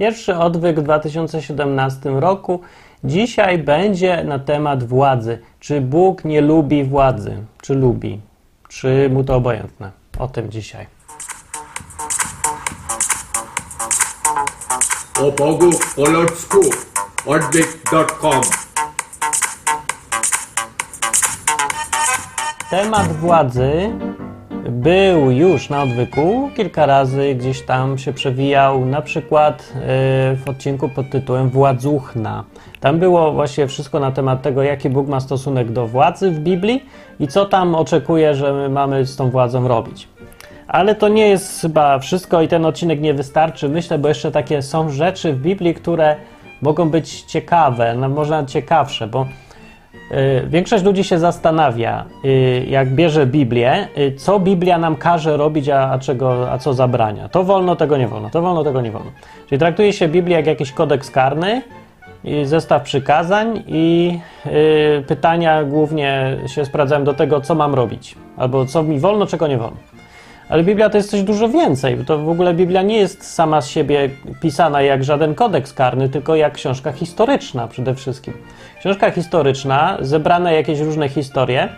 Pierwszy odwyk w 2017 roku. Dzisiaj będzie na temat władzy. Czy Bóg nie lubi władzy? Czy lubi? Czy mu to obojętne? O tym dzisiaj. O Bogu po ludzku odwyk.com Temat władzy był już na odwyku, kilka razy gdzieś tam się przewijał, na przykład e, w odcinku pod tytułem Władzuchna. Tam było właśnie wszystko na temat tego, jaki Bóg ma stosunek do władzy w Biblii i co tam oczekuje, że my mamy z tą władzą robić. Ale to nie jest chyba wszystko i ten odcinek nie wystarczy, myślę, bo jeszcze takie są rzeczy w Biblii, które mogą być ciekawe, no może nawet ciekawsze, bo y, większość ludzi się zastanawia, y, jak bierze Biblię, y, co Biblia nam każe robić, a, czego, a co zabrania. To wolno, tego nie wolno, to wolno, tego nie wolno. Czyli traktuje się Biblię jak jakiś kodeks karny, zestaw przykazań i y, pytania głównie się sprawdzają do tego, co mam robić, albo co mi wolno, czego nie wolno. Ale Biblia to jest coś dużo więcej. To w ogóle Biblia nie jest sama z siebie pisana jak żaden kodeks karny, tylko jak książka historyczna przede wszystkim. Książka historyczna, zebrane jakieś różne historie,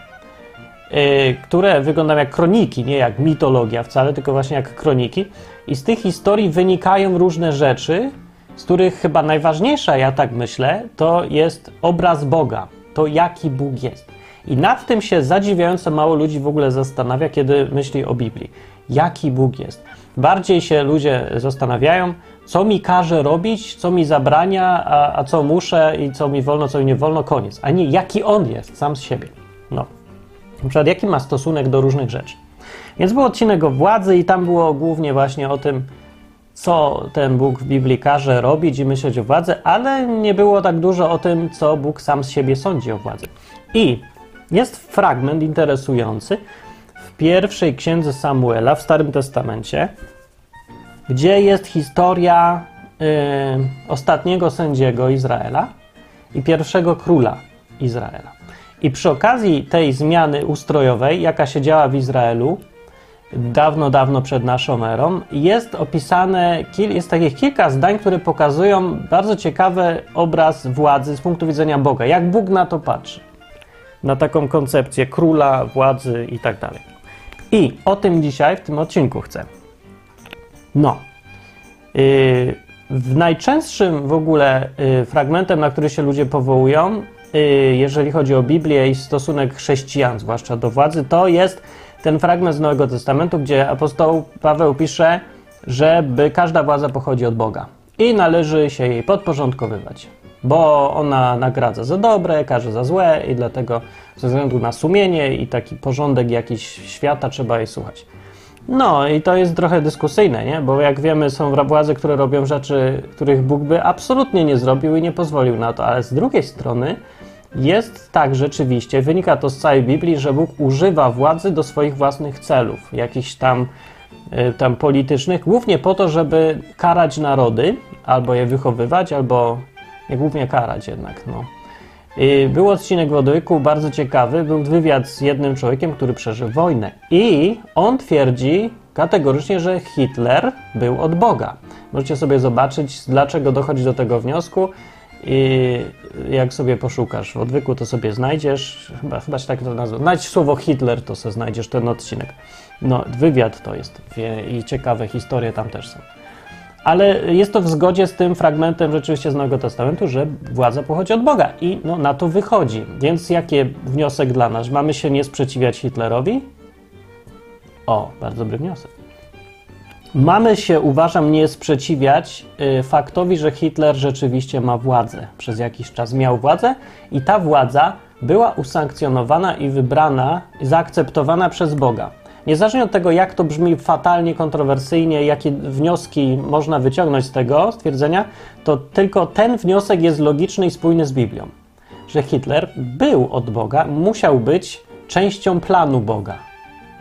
yy, które wyglądają jak kroniki, nie jak mitologia wcale, tylko właśnie jak kroniki. I z tych historii wynikają różne rzeczy, z których chyba najważniejsza, ja tak myślę, to jest obraz Boga, to jaki Bóg jest. I nad tym się zadziwiająco mało ludzi w ogóle zastanawia, kiedy myśli o Biblii. Jaki Bóg jest? Bardziej się ludzie zastanawiają, co mi każe robić, co mi zabrania, a, a co muszę i co mi wolno, co mi nie wolno, koniec. A nie jaki On jest, sam z siebie. No. Na przykład jaki ma stosunek do różnych rzeczy. Więc był odcinek o władzy i tam było głównie właśnie o tym, co ten Bóg w Biblii każe robić i myśleć o władzy, ale nie było tak dużo o tym, co Bóg sam z siebie sądzi o władzy. I jest fragment interesujący w pierwszej księdze Samuela w Starym Testamencie, gdzie jest historia y, ostatniego sędziego Izraela i pierwszego króla Izraela. I przy okazji tej zmiany ustrojowej, jaka się działa w Izraelu, dawno, dawno przed naszą erą, jest opisane, jest takich kilka zdań, które pokazują bardzo ciekawy obraz władzy z punktu widzenia Boga, jak Bóg na to patrzy na taką koncepcję króla, władzy i tak dalej. I o tym dzisiaj w tym odcinku chcę. No. Yy, w najczęstszym w ogóle yy, fragmentem, na który się ludzie powołują, yy, jeżeli chodzi o Biblię i stosunek chrześcijan, zwłaszcza do władzy, to jest ten fragment z Nowego Testamentu, gdzie apostoł Paweł pisze, żeby każda władza pochodzi od Boga i należy się jej podporządkowywać bo ona nagradza za dobre, karze za złe i dlatego ze względu na sumienie i taki porządek jakiś świata trzeba jej słuchać. No i to jest trochę dyskusyjne, nie? bo jak wiemy są władze, które robią rzeczy, których Bóg by absolutnie nie zrobił i nie pozwolił na to, ale z drugiej strony jest tak rzeczywiście, wynika to z całej Biblii, że Bóg używa władzy do swoich własnych celów, jakichś tam, y, tam politycznych, głównie po to, żeby karać narody, albo je wychowywać, albo głównie karać jednak. No. Był odcinek w Odwyku, bardzo ciekawy. Był wywiad z jednym człowiekiem, który przeżył wojnę. I on twierdzi kategorycznie, że Hitler był od Boga. Możecie sobie zobaczyć, dlaczego dochodzi do tego wniosku. I jak sobie poszukasz w odwyku, to sobie znajdziesz, chyba, chyba się tak to nazywa, znajdź słowo Hitler, to sobie znajdziesz ten odcinek. No, wywiad to jest i ciekawe historie tam też są. Ale jest to w zgodzie z tym fragmentem rzeczywiście z Nowego Testamentu, że władza pochodzi od Boga i no, na to wychodzi. Więc jaki wniosek dla nas? Mamy się nie sprzeciwiać Hitlerowi? O, bardzo dobry wniosek. Mamy się, uważam, nie sprzeciwiać y, faktowi, że Hitler rzeczywiście ma władzę. Przez jakiś czas miał władzę i ta władza była usankcjonowana i wybrana, zaakceptowana przez Boga. Niezależnie od tego, jak to brzmi fatalnie, kontrowersyjnie, jakie wnioski można wyciągnąć z tego stwierdzenia, to tylko ten wniosek jest logiczny i spójny z Biblią. Że Hitler był od Boga, musiał być częścią planu Boga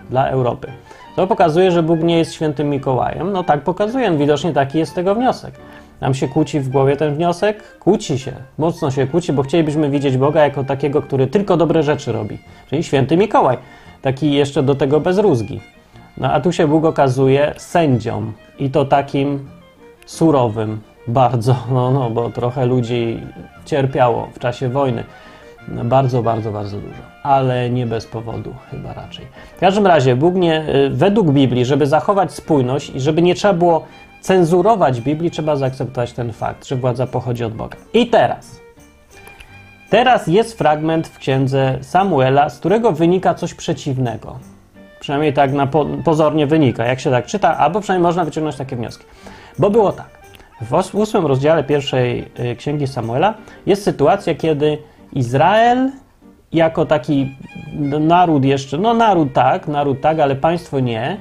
dla Europy. To pokazuje, że Bóg nie jest świętym Mikołajem. No tak pokazuje, widocznie taki jest tego wniosek. Nam się kłóci w głowie ten wniosek? Kłóci się, mocno się kłóci, bo chcielibyśmy widzieć Boga jako takiego, który tylko dobre rzeczy robi, czyli święty Mikołaj taki jeszcze do tego bez rózgi. No a tu się Bóg okazuje sędzią i to takim surowym, Bardzo, no, no, bo trochę ludzi cierpiało w czasie wojny. No, bardzo, bardzo, bardzo dużo, ale nie bez powodu, chyba raczej. W każdym razie, Bóg nie, y, według Biblii, żeby zachować spójność i żeby nie trzeba było cenzurować Biblii, trzeba zaakceptować ten fakt, że władza pochodzi od Boga. I teraz. Teraz jest fragment w księdze Samuela, z którego wynika coś przeciwnego. Przynajmniej tak na po, pozornie wynika, jak się tak czyta, albo przynajmniej można wyciągnąć takie wnioski. Bo było tak. W ósmym rozdziale pierwszej y, księgi Samuela jest sytuacja, kiedy Izrael jako taki no, naród jeszcze, no naród tak, naród tak, ale państwo nie,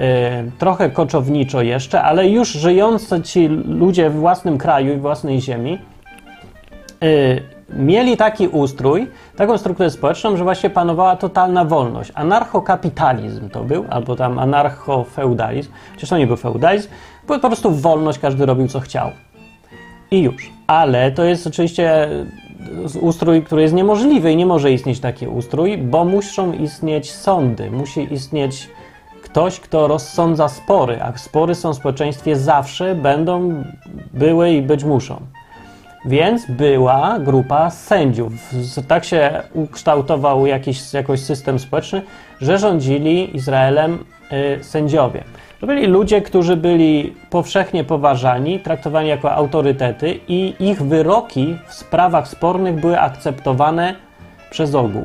y, trochę koczowniczo jeszcze, ale już żyjący ci ludzie w własnym kraju i własnej ziemi, y, mieli taki ustrój, taką strukturę społeczną, że właśnie panowała totalna wolność. Anarchokapitalizm to był, albo tam anarchofeudalizm, chociaż to nie był feudalizm, bo po prostu wolność, każdy robił co chciał. I już. Ale to jest oczywiście ustrój, który jest niemożliwy i nie może istnieć taki ustrój, bo muszą istnieć sądy, musi istnieć ktoś, kto rozsądza spory, a spory są w społeczeństwie zawsze, będą, były i być muszą. Więc była grupa sędziów. Tak się ukształtował jakiś jakoś system społeczny, że rządzili Izraelem y, sędziowie. To byli ludzie, którzy byli powszechnie poważani, traktowani jako autorytety i ich wyroki w sprawach spornych były akceptowane przez ogół.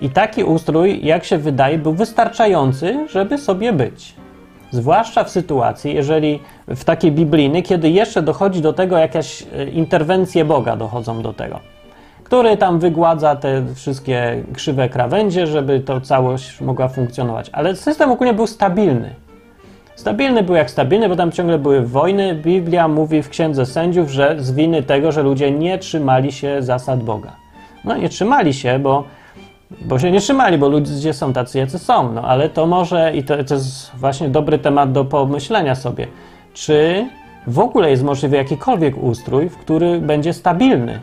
I taki ustrój, jak się wydaje, był wystarczający, żeby sobie być. Zwłaszcza w sytuacji, jeżeli w takiej biblijnej, kiedy jeszcze dochodzi do tego jakieś e, interwencje Boga dochodzą do tego, który tam wygładza te wszystkie krzywe krawędzie, żeby to całość mogła funkcjonować. Ale system ogólnie był stabilny. Stabilny był jak stabilny, bo tam ciągle były wojny. Biblia mówi w Księdze Sędziów, że z winy tego, że ludzie nie trzymali się zasad Boga. No nie trzymali się, bo bo się nie trzymali, bo ludzie są tacy, jacy są. No ale to może, i to, to jest właśnie dobry temat do pomyślenia sobie, czy w ogóle jest możliwy jakikolwiek ustrój, w który będzie stabilny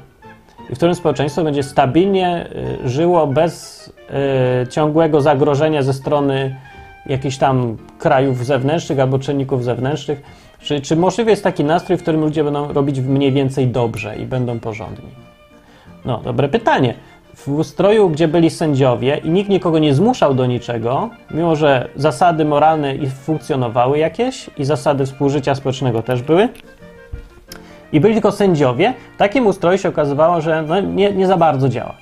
i w którym społeczeństwo będzie stabilnie y, żyło bez y, ciągłego zagrożenia ze strony jakichś tam krajów zewnętrznych albo czynników zewnętrznych. Czy, czy możliwy jest taki nastrój, w którym ludzie będą robić mniej więcej dobrze i będą porządni? No, dobre pytanie. W ustroju, gdzie byli sędziowie i nikt nikogo nie zmuszał do niczego, mimo że zasady moralne funkcjonowały jakieś i zasady współżycia społecznego też były, i byli tylko sędziowie, w takim ustroju się okazywało, że no, nie, nie za bardzo działa.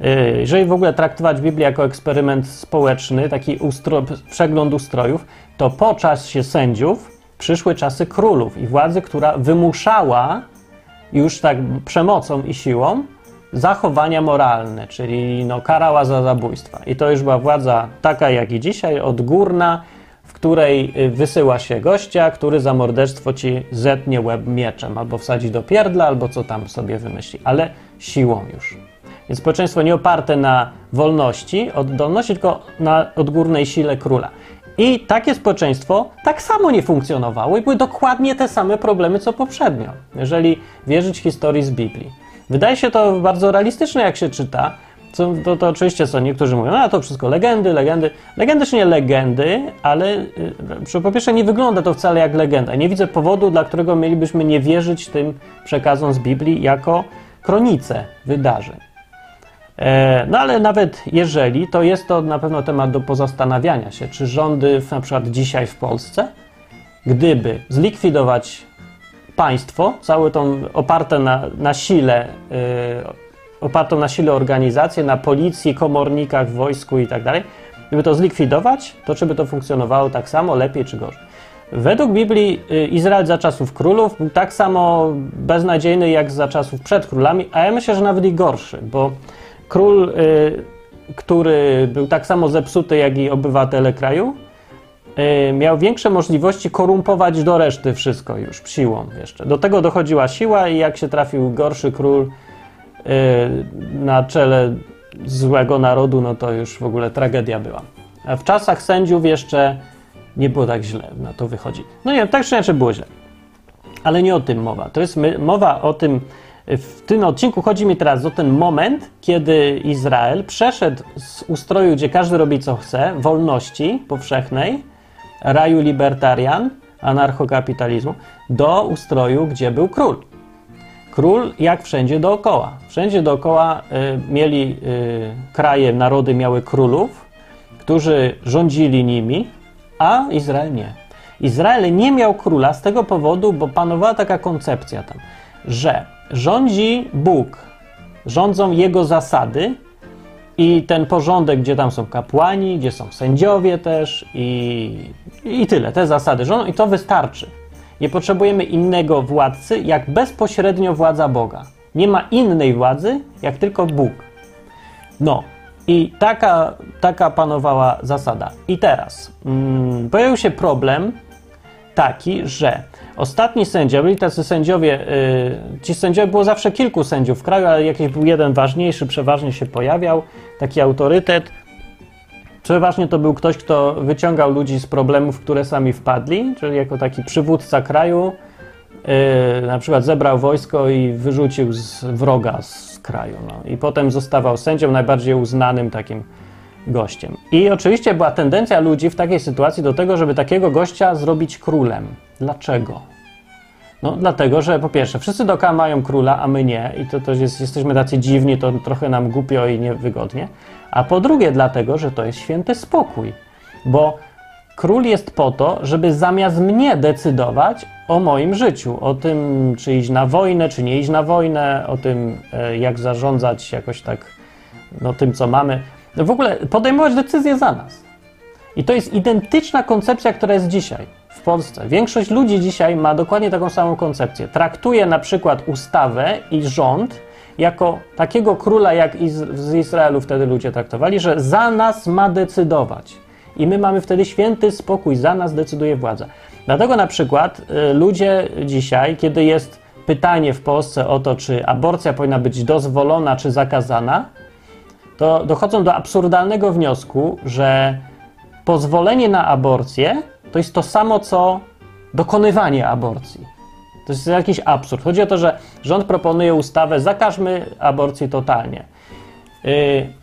Yy, Jeżeli w ogóle traktować Biblię jako eksperyment społeczny, taki ustro, przegląd ustrojów, to po czasie sędziów przyszły czasy królów i władzy, która wymuszała już tak przemocą i siłą zachowania moralne, czyli no, karała za zabójstwa. I to już była władza taka jak i dzisiaj, odgórna, w której y, wysyła się gościa, który za morderstwo ci zetnie łeb mieczem, albo wsadzi do pierdla, albo co tam sobie wymyśli, ale siłą już. Więc społeczeństwo nie oparte na wolności, oddolności, tylko na odgórnej sile króla. I takie społeczeństwo tak samo nie funkcjonowało i były dokładnie te same problemy co poprzednio, jeżeli wierzyć historii z Biblii. Wydaje się to bardzo realistyczne, jak się czyta. Co, to, to oczywiście są niektórzy mówią, a to wszystko legendy, legendy. Legendy czy nie legendy, ale y, po pierwsze nie wygląda to wcale jak legenda. Nie widzę powodu, dla którego mielibyśmy nie wierzyć tym przekazom z Biblii jako kronice wydarzeń. E, No ale nawet jeżeli, to jest to na pewno temat do pozastanawiania się, czy rządy na przykład dzisiaj w Polsce, gdyby zlikwidować państwo, całe tą oparte na, na sile, yy, opartą na sile organizację, na policji, komornikach, wojsku i tak dalej, gdyby to zlikwidować, to czy by to funkcjonowało tak samo, lepiej czy gorzej? Według Biblii y, Izrael za czasów królów był tak samo beznadziejny jak za czasów przed królami, a ja myślę, że nawet i gorszy, bo król, y, który był tak samo zepsuty jak i obywatele kraju, miał większe możliwości korumpować do reszty wszystko już siłą jeszcze. Do tego dochodziła siła i jak się trafił gorszy król y, na czele złego narodu, no to już w ogóle tragedia była. A w czasach sędziów jeszcze nie było tak źle, na to wychodzi. No nie, tak czy inaczej było źle. Ale nie o tym mowa. To jest mowa o tym, w tym odcinku chodzi mi teraz o ten moment, kiedy Izrael przeszedł z ustroju, gdzie każdy robi co chce, wolności powszechnej, raju libertarian, anarchokapitalizmu, do ustroju, gdzie był król. Król jak wszędzie dookoła. Wszędzie dookoła y, mieli y, kraje, narody miały królów, którzy rządzili nimi, a Izrael nie. Izrael nie miał króla z tego powodu, bo panowała taka koncepcja tam, że rządzi Bóg, rządzą jego zasady i ten porządek, gdzie tam są kapłani, gdzie są sędziowie też i, i tyle, te zasady rządzą i to wystarczy. Nie potrzebujemy innego władcy, jak bezpośrednio władza Boga. Nie ma innej władzy, jak tylko Bóg. No, i taka, taka panowała zasada. I teraz mm, pojawił się problem taki, że ostatni sędzia, byli tacy sędziowie, yy, ci sędziowie było zawsze kilku sędziów w kraju, ale jakiś był jeden ważniejszy, przeważnie się pojawiał, taki autorytet. Przeważnie to był ktoś, kto wyciągał ludzi z problemów, w które sami wpadli, czyli jako taki przywódca kraju, yy, na przykład zebrał wojsko i wyrzucił z wroga z kraju. No. I potem zostawał sędzią, najbardziej uznanym takim gościem. I oczywiście była tendencja ludzi w takiej sytuacji do tego, żeby takiego gościa zrobić królem. Dlaczego? No, dlatego, że po pierwsze, wszyscy dookoła mają króla, a my nie, i to jest, jesteśmy tacy dziwni, to trochę nam głupio i niewygodnie. A po drugie, dlatego, że to jest święty spokój, bo król jest po to, żeby zamiast mnie decydować o moim życiu, o tym, czy iść na wojnę, czy nie iść na wojnę, o tym, e, jak zarządzać jakoś tak, no tym, co mamy. No w ogóle podejmować decyzje za nas. I to jest identyczna koncepcja, która jest dzisiaj Polsce. Większość ludzi dzisiaj ma dokładnie taką samą koncepcję. Traktuje na przykład ustawę i rząd jako takiego króla, jak z Izraelu wtedy ludzie traktowali, że za nas ma decydować. I my mamy wtedy święty spokój, za nas decyduje władza. Dlatego na przykład y, ludzie dzisiaj, kiedy jest pytanie w Polsce o to, czy aborcja powinna być dozwolona czy zakazana, to dochodzą do absurdalnego wniosku, że pozwolenie na aborcję to jest to samo, co dokonywanie aborcji. To jest jakiś absurd. Chodzi o to, że rząd proponuje ustawę, zakażmy aborcji totalnie. Yy,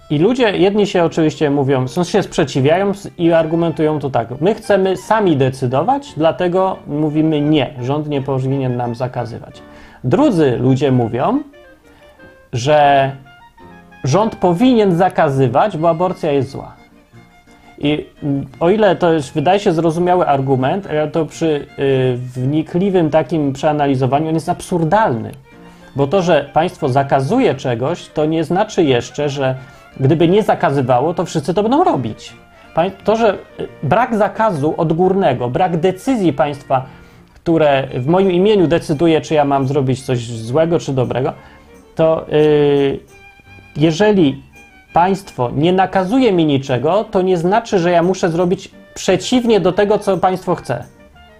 I ludzie, jedni się oczywiście mówią, się sprzeciwiają i argumentują to tak. My chcemy sami decydować, dlatego mówimy nie, rząd nie powinien nam zakazywać. Drudzy ludzie mówią, że rząd powinien zakazywać, bo aborcja jest zła. I o ile to jest, wydaje się zrozumiały argument, ale to przy y, wnikliwym takim przeanalizowaniu on jest absurdalny. Bo to, że państwo zakazuje czegoś, to nie znaczy jeszcze, że gdyby nie zakazywało, to wszyscy to będą robić. To, że y, brak zakazu odgórnego, brak decyzji państwa, które w moim imieniu decyduje, czy ja mam zrobić coś złego czy dobrego, to yy, jeżeli państwo nie nakazuje mi niczego, to nie znaczy, że ja muszę zrobić przeciwnie do tego, co państwo chce.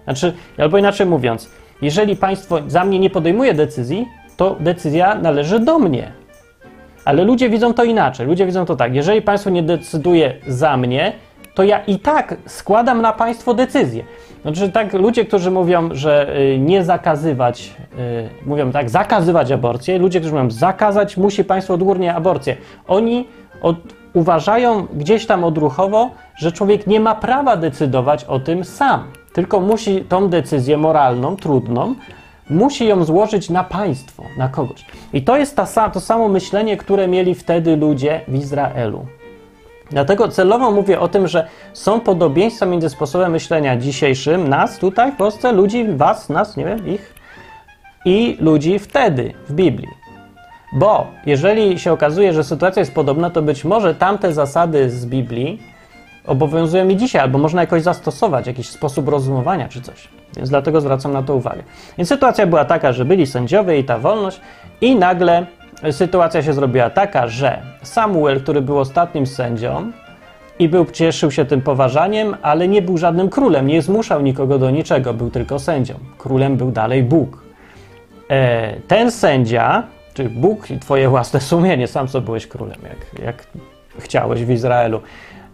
Znaczy, albo inaczej mówiąc, jeżeli państwo za mnie nie podejmuje decyzji, to decyzja należy do mnie. Ale ludzie widzą to inaczej. Ludzie widzą to tak. Jeżeli państwo nie decyduje za mnie, to ja i tak składam na państwo decyzję. Znaczy, tak, ludzie, którzy mówią, że y, nie zakazywać, y, mówią tak, zakazywać aborcję, ludzie, którzy mówią, zakazać musi państwo odgórnie aborcję, oni od, uważają gdzieś tam odruchowo, że człowiek nie ma prawa decydować o tym sam, tylko musi tą decyzję moralną, trudną, musi ją złożyć na państwo, na kogoś. I to jest ta, to samo myślenie, które mieli wtedy ludzie w Izraelu. Dlatego celowo mówię o tym, że są podobieństwa między sposobem myślenia dzisiejszym, nas tutaj w Polsce, ludzi, was, nas, nie wiem, ich, i ludzi wtedy w Biblii. Bo jeżeli się okazuje, że sytuacja jest podobna, to być może tamte zasady z Biblii obowiązują i dzisiaj, albo można jakoś zastosować jakiś sposób rozumowania czy coś. Więc dlatego zwracam na to uwagę. Więc sytuacja była taka, że byli sędziowie i ta wolność, i nagle sytuacja się zrobiła taka, że Samuel, który był ostatnim sędzią i był, cieszył się tym poważaniem, ale nie był żadnym królem, nie zmuszał nikogo do niczego, był tylko sędzią. Królem był dalej Bóg. E, ten sędzia, czyli Bóg i twoje własne sumienie, sam sobie byłeś królem, jak, jak chciałeś w Izraelu.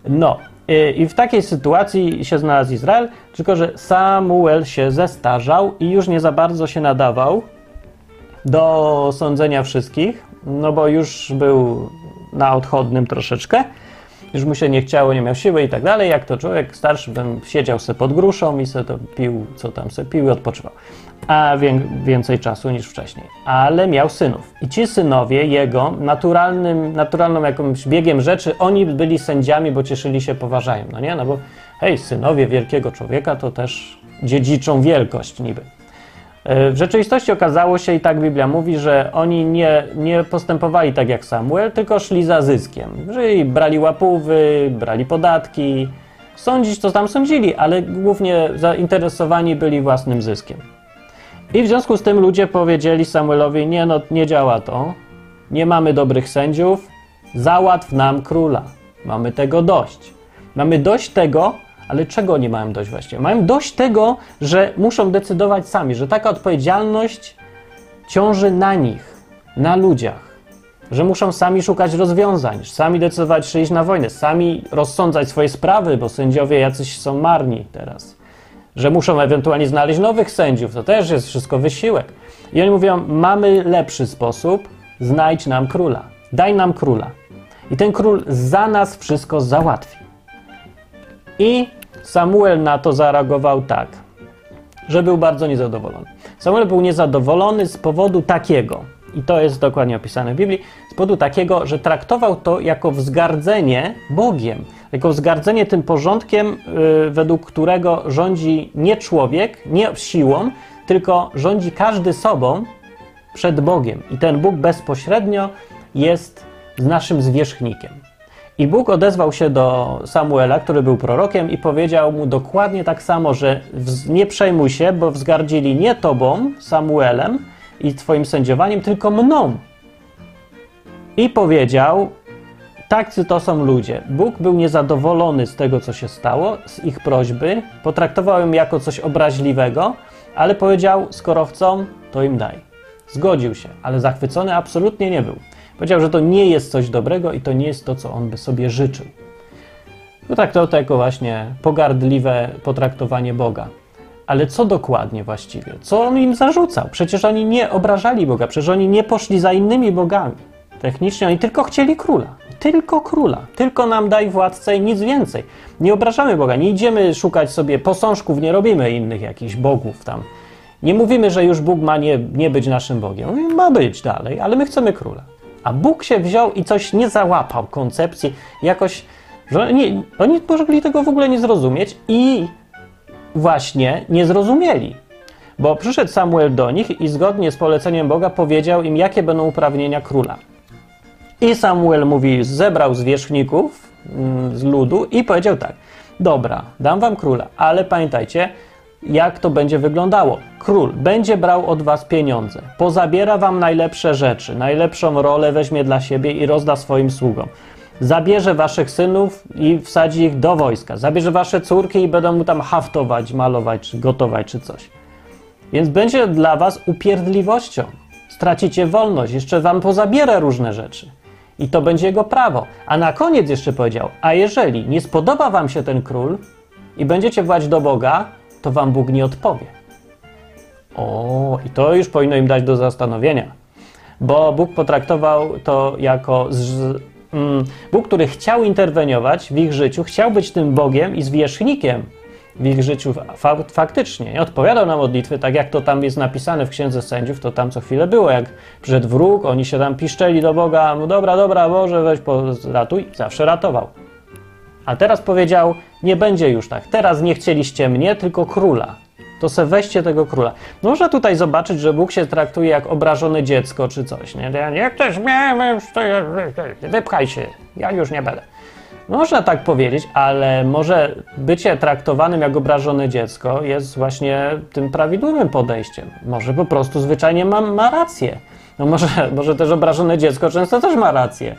No, e, i w takiej sytuacji się znalazł Izrael, tylko że Samuel się zestarzał i już nie za bardzo się nadawał do sądzenia wszystkich, no bo już był na odchodnym troszeczkę. Już mu się nie chciało, nie miał siły i tak dalej. Jak to człowiek starszy, bym siedział sobie pod gruszą i sobie to pił, co tam sobie pił i odpoczywał. A wię, więcej czasu niż wcześniej. Ale miał synów. I ci synowie jego, naturalnym, naturalną jakimś biegiem rzeczy, oni byli sędziami, bo cieszyli się poważają. No nie? No bo hej, synowie wielkiego człowieka to też dziedziczą wielkość niby. E, w rzeczywistości okazało się, i tak Biblia mówi, że oni nie, nie postępowali tak jak Samuel, tylko szli za zyskiem. Czyli brali łapówy, brali podatki, sądzić to tam sądzili, ale głównie zainteresowani byli własnym zyskiem. I w związku z tym ludzie powiedzieli Samuelowi: Nie, no, nie działa to, nie mamy dobrych sędziów, załatw nam króla. Mamy tego dość. Mamy dość tego, ale czego nie mają dość właściwie? Mają dość tego, że muszą decydować sami, że taka odpowiedzialność ciąży na nich, na ludziach. Że muszą sami szukać rozwiązań, sami decydować, czy iść na wojnę, sami rozsądzać swoje sprawy, bo sędziowie jacyś są marni teraz. Że muszą ewentualnie znaleźć nowych sędziów, to też jest wszystko wysiłek. I oni mówią: Mamy lepszy sposób, znajdź nam króla, daj nam króla. I ten król za nas wszystko załatwi. I Samuel na to zareagował tak, że był bardzo niezadowolony. Samuel był niezadowolony z powodu takiego, i to jest dokładnie opisane w Biblii, z powodu takiego, że traktował to jako wzgardzenie Bogiem, jako wzgardzenie tym porządkiem, yy, według którego rządzi nie człowiek, nie siłą, tylko rządzi każdy sobą przed Bogiem. I ten Bóg bezpośrednio jest naszym zwierzchnikiem. I Bóg odezwał się do Samuela, który był prorokiem, i powiedział mu dokładnie tak samo, że nie przejmuj się, bo wzgardzili nie tobą, Samuelem i twoim sędziowaniem, tylko mną. I powiedział, tacy to są ludzie. Bóg był niezadowolony z tego, co się stało, z ich prośby, potraktował ją jako coś obraźliwego, ale powiedział, skoro chcą, to im daj. Zgodził się, ale zachwycony absolutnie nie był. Powiedział, że to nie jest coś dobrego i to nie jest to, co on by sobie życzył. Potraktował to jako właśnie pogardliwe potraktowanie Boga. Ale co dokładnie właściwie? Co on im zarzucał? Przecież oni nie obrażali Boga, przecież oni nie poszli za innymi bogami. Technicznie oni tylko chcieli króla. Tylko króla. Tylko nam daj władcę i nic więcej. Nie obrażamy Boga, nie idziemy szukać sobie posążków, nie robimy innych jakichś bogów tam. Nie mówimy, że już Bóg ma nie, nie być naszym Bogiem. Ma być dalej, ale my chcemy króla. A Bóg się wziął i coś nie załapał koncepcji, jakoś, że nie, oni mogli tego w ogóle nie zrozumieć i właśnie nie zrozumieli. Bo przyszedł Samuel do nich i zgodnie z poleceniem Boga powiedział im, jakie będą uprawnienia króla. I Samuel mówi, zebrał zwierzchników mm, z ludu i powiedział tak: Dobra, dam wam króla, ale pamiętajcie, jak to będzie wyglądało. Król będzie brał od was pieniądze, pozabiera wam najlepsze rzeczy, najlepszą rolę weźmie dla siebie i rozda swoim sługom. Zabierze waszych synów i wsadzi ich do wojska. Zabierze wasze córki i będą mu tam haftować, malować, czy gotować, czy coś. Więc będzie dla was upierdliwością. Stracicie wolność, jeszcze wam pozabiera różne rzeczy. I to będzie jego prawo. A na koniec jeszcze powiedział: A jeżeli nie spodoba wam się ten król i będziecie włać do Boga, to wam Bóg nie odpowie. O, i to już powinno im dać do zastanowienia, bo Bóg potraktował to jako z, mm, Bóg, który chciał interweniować w ich życiu, chciał być tym Bogiem i zwierzchnikiem w ich życiu fa faktycznie. Nie odpowiadał na modlitwy, tak jak to tam jest napisane w Księdze Sędziów, to tam co chwilę było, jak przyszedł wróg, oni się tam piszczeli do Boga, dobra, dobra, Boże, weź, ratuj, zawsze ratował. A teraz powiedział, nie będzie już tak. Teraz nie chcieliście mnie, tylko króla. To se weźcie tego króla. Można tutaj zobaczyć, że Bóg się traktuje jak obrażone dziecko czy coś. Nie? Jak też miałem, wypchaj się, ja już nie będę. Można tak powiedzieć, ale może bycie traktowanym jak obrażone dziecko jest właśnie tym prawidłowym podejściem. Może po prostu zwyczajnie ma, ma rację. No może, może też obrażone dziecko często też ma rację.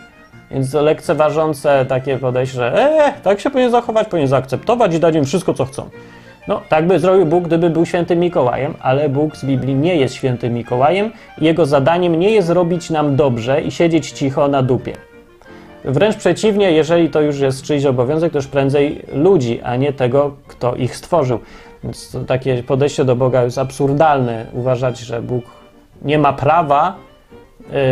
Więc lekceważące takie podejście, że e, tak się powinien zachować, powinien zaakceptować i dać im wszystko, co chcą. No, tak by zrobił Bóg, gdyby był świętym Mikołajem, ale Bóg z Biblii nie jest świętym Mikołajem. Jego zadaniem nie jest robić nam dobrze i siedzieć cicho na dupie. Wręcz przeciwnie, jeżeli to już jest czyjś obowiązek, to już prędzej ludzi, a nie tego, kto ich stworzył. Więc takie podejście do Boga jest absurdalne. Uważać, że Bóg nie ma prawa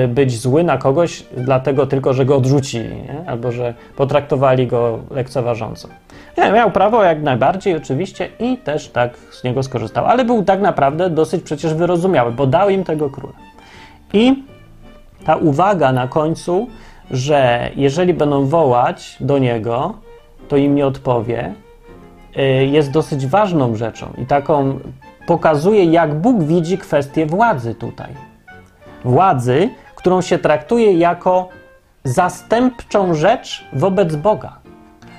być zły na kogoś, dlatego tylko, że go odrzucili, nie? albo że potraktowali go lekceważąco. Nie, miał prawo jak najbardziej, oczywiście, i też tak z niego skorzystał, ale był tak naprawdę dosyć przecież wyrozumiały, bo dał im tego króla. I ta uwaga na końcu, że jeżeli będą wołać do niego, to im nie odpowie, y, jest dosyć ważną rzeczą i taką pokazuje, jak Bóg widzi kwestię władzy tutaj. Władzy, którą się traktuje jako zastępczą rzecz wobec Boga.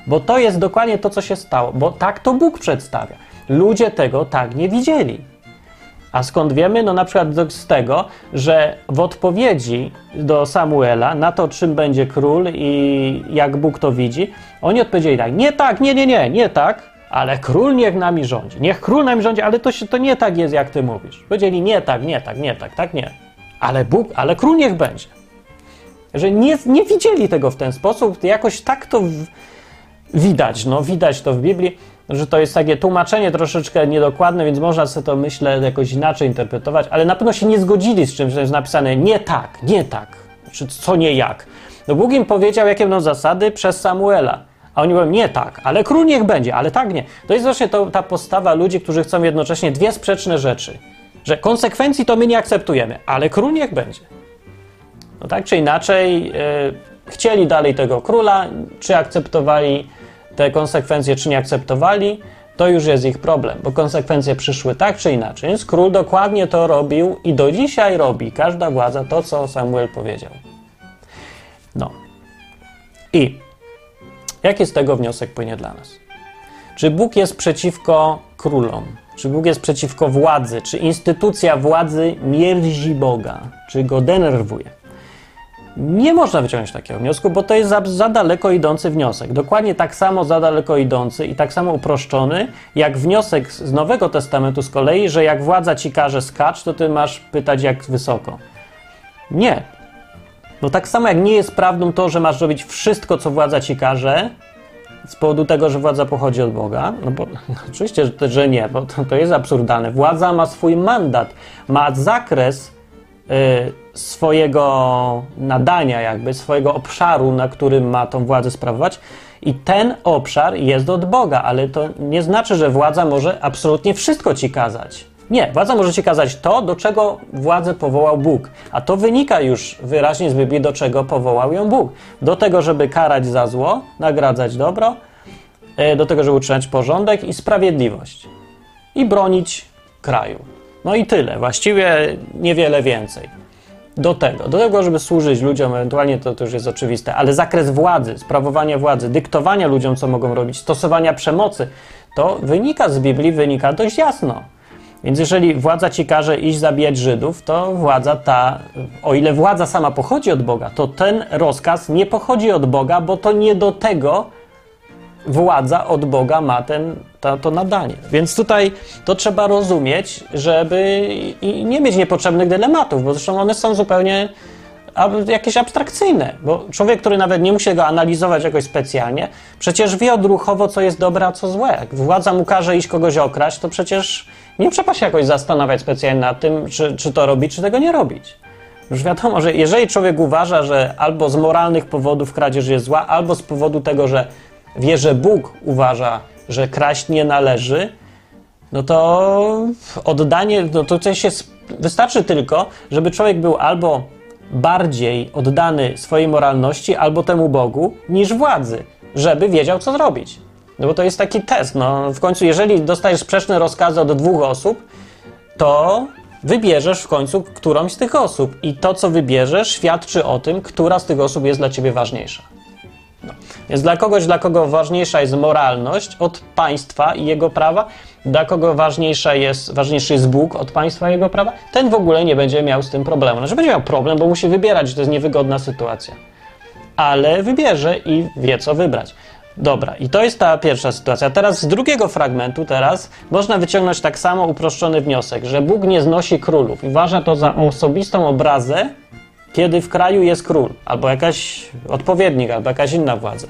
Bo to jest dokładnie to, co się stało, bo tak to Bóg przedstawia. Ludzie tego tak nie widzieli. A skąd wiemy? No na przykład z tego, że w odpowiedzi do Samuela na to, czym będzie król i jak Bóg to widzi, oni odpowiedzieli tak, nie tak, nie, nie, nie, nie tak, ale król niech nami rządzi. Niech król nami rządzi, ale to, się, to nie tak jest, jak ty mówisz. Powiedzieli nie tak, nie tak, nie tak, tak nie. Ale Bóg, ale król niech będzie. Że nie, nie widzieli tego w ten sposób, jakoś tak to w, widać, no widać to w Biblii, że to jest takie tłumaczenie troszeczkę niedokładne, więc można sobie to, myślę, jakoś inaczej interpretować, ale na pewno się nie zgodzili z czymś, że jest napisane nie tak, nie tak, czy co nie jak. No Bóg im powiedział, jakie będą zasady przez Samuela. A oni mówią, nie tak, ale król niech będzie, ale tak nie. To jest właśnie to, ta postawa ludzi, którzy chcą jednocześnie dwie sprzeczne rzeczy. Że konsekwencji to my nie akceptujemy, ale król niech będzie. No tak czy inaczej, yy, chcieli dalej tego króla, czy akceptowali te konsekwencje, czy nie akceptowali, to już jest ich problem, bo konsekwencje przyszły tak czy inaczej. Więc król dokładnie to robił i do dzisiaj robi każda władza to, co Samuel powiedział. No. I jaki z tego wniosek płynie dla nas? Czy Bóg jest przeciwko królom? Czy Bóg jest przeciwko władzy? Czy instytucja władzy mierzi Boga? Czy go denerwuje? Nie można wyciągnąć takiego wniosku, bo to jest za, za, daleko idący wniosek. Dokładnie tak samo za daleko idący i tak samo uproszczony, jak wniosek z Nowego Testamentu z kolei, że jak władza ci każe skacz, to ty masz pytać jak wysoko. Nie. No tak samo jak nie jest prawdą to, że masz robić wszystko, co władza ci każe, z powodu tego, że władza pochodzi od Boga, no bo no, oczywiście, że, że nie, bo to, to jest absurdalne. Władza ma swój mandat, ma zakres y, swojego nadania, jakby swojego obszaru, na którym ma tą władzę sprawować. I ten obszar jest od Boga, ale to nie znaczy, że władza może absolutnie wszystko ci kazać. Nie, władza może ci kazać to, do czego władzę powołał Bóg. A to wynika już wyraźnie z Biblii, do czego powołał ją Bóg. Do tego, żeby karać za zło, nagradzać dobro, e, do tego, żeby utrzymać porządek i sprawiedliwość. I bronić kraju. No i tyle. Właściwie niewiele więcej do tego, do tego, żeby służyć ludziom, ewentualnie to, to już jest oczywiste, ale zakres władzy, sprawowania władzy, dyktowania ludziom, co mogą robić, stosowania przemocy, to wynika z Biblii, wynika dość jasno. Więc jeżeli władza ci każe iść zabijać Żydów, to władza ta, o ile władza sama pochodzi od Boga, to ten rozkaz nie pochodzi od Boga, bo to nie do tego władza od Boga ma ten, to, to nadanie. Więc tutaj to trzeba rozumieć, żeby i nie mieć niepotrzebnych dylematów, bo zresztą one są zupełnie jakieś abstrakcyjne, bo człowiek, który nawet nie musi go analizować jakoś specjalnie, przecież wie odruchowo, co jest dobre, a co złe. Jak władza mu każe iść kogoś okraść, to przecież nie trzeba się jakoś zastanawiać specjalnie nad tym, czy, czy to robić, czy tego nie robić. Już wiadomo, że jeżeli człowiek uważa, że albo z moralnych powodów kradzież jest zła, albo z powodu tego, że wie, że Bóg uważa, że kraść nie należy, no to oddanie, no to coś jest, wystarczy tylko, żeby człowiek był albo bardziej oddany swojej moralności, albo temu Bogu, niż władzy, żeby wiedział, co zrobić. No bo to jest taki test. No, w końcu, jeżeli dostajesz sprzeczne rozkazy od dwóch osób, to wybierzesz w końcu którąś z tych osób. I to, co wybierzesz, świadczy o tym, która z tych osób jest dla ciebie ważniejsza. No. Więc dla kogoś, dla kogo ważniejsza jest moralność od państwa i jego prawa, dla kogo ważniejsza jest, ważniejszy jest Bóg od państwa i jego prawa, ten w ogóle nie będzie miał z tym problemu. Znaczy będzie miał problem, bo musi wybierać, że to jest niewygodna sytuacja. Ale wybierze i wie, co wybrać. Dobra, i to jest ta pierwsza sytuacja. Teraz z drugiego fragmentu teraz można wyciągnąć tak samo uproszczony wniosek, że Bóg nie znosi królów i uważa to za osobistą obrazę kiedy w kraju jest król, albo jakaś odpowiednik, albo jakaś inna władza.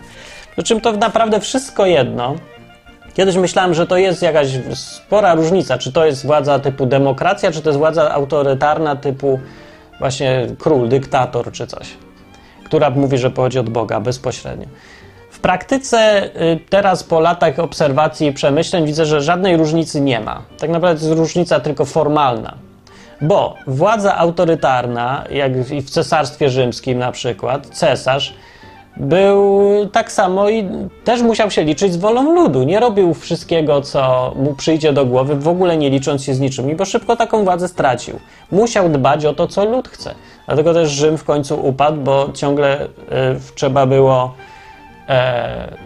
Przy czym to naprawdę wszystko jedno. Kiedyś myślałem, że to jest jakaś spora różnica, czy to jest władza typu demokracja, czy to jest władza autorytarna typu właśnie król, dyktator czy coś, która mówi, że pochodzi od Boga bezpośrednio. W praktyce y, teraz po latach obserwacji i przemyśleń widzę, że żadnej różnicy nie ma. Tak naprawdę jest różnica tylko formalna. Bo władza autorytarna, jak i w cesarstwie rzymskim na przykład, cesarz był tak samo i też musiał się liczyć z wolą ludu. Nie robił wszystkiego, co mu przyjdzie do głowy, w ogóle nie licząc się z niczym, bo szybko taką władzę stracił. Musiał dbać o to, co lud chce. Dlatego też Rzym w końcu upadł, bo ciągle y, trzeba było e,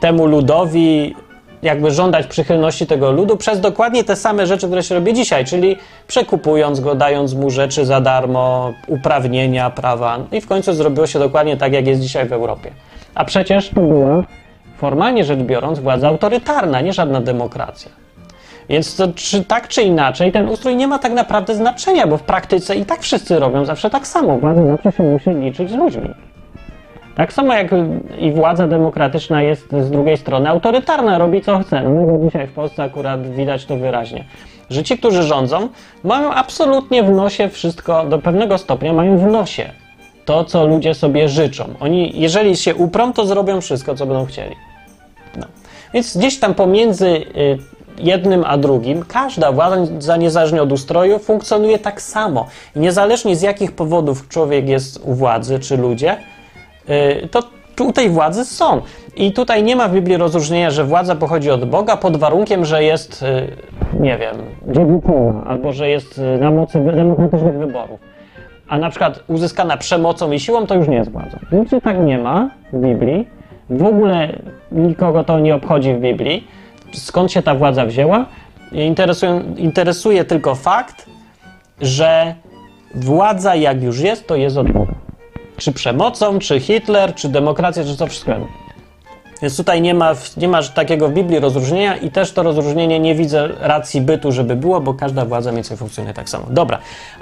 temu ludowi jakby żądać przychylności tego ludu przez dokładnie te same rzeczy, które się robi dzisiaj, czyli przekupując go, dając mu rzeczy za darmo, uprawnienia, prawa. I w końcu zrobiło się dokładnie tak, jak jest dzisiaj w Europie. A przecież to była, formalnie rzecz biorąc, władza autorytarna, nie żadna demokracja. Więc to, czy tak czy inaczej, ten ustrój nie ma tak naprawdę znaczenia, bo w praktyce i tak wszyscy robią zawsze tak samo. Władza zawsze się musi liczyć z ludźmi. Tak samo jak i władza demokratyczna jest z drugiej strony autorytarna, robi co chce. No dzisiaj w Polsce akurat widać to wyraźnie. Że ci, którzy rządzą, mają absolutnie w nosie wszystko, do pewnego stopnia mają w nosie to, co ludzie sobie życzą. Oni, jeżeli się uprą, to zrobią wszystko, co będą chcieli. No. Więc gdzieś tam pomiędzy y, jednym a drugim, każda władza, niezależnie od ustroju, funkcjonuje tak samo. I niezależnie z jakich powodów człowiek jest u władzy, czy ludzie, to u tej władzy są. I tutaj nie ma w Biblii rozróżnienia, że władza pochodzi od Boga pod warunkiem, że jest, y, nie wiem, dziewicona, albo że jest y, na mocy demokratycznych wyborów. A na przykład uzyskana przemocą i siłą to już nie jest władza. Nic tak nie ma w Biblii. W ogóle nikogo to nie obchodzi w Biblii. Skąd się ta władza wzięła? Interesuje, interesuje tylko fakt, że władza, jak już jest, to jest od Boga czy przemocą, czy Hitler, czy demokracja, czy co wszystko. Więc tutaj nie ma, nie ma takiego w Biblii rozróżnienia i też to rozróżnienie nie widzę racji bytu, żeby było, bo każda władza mniej więcej funkcjonuje tak samo. Dobra,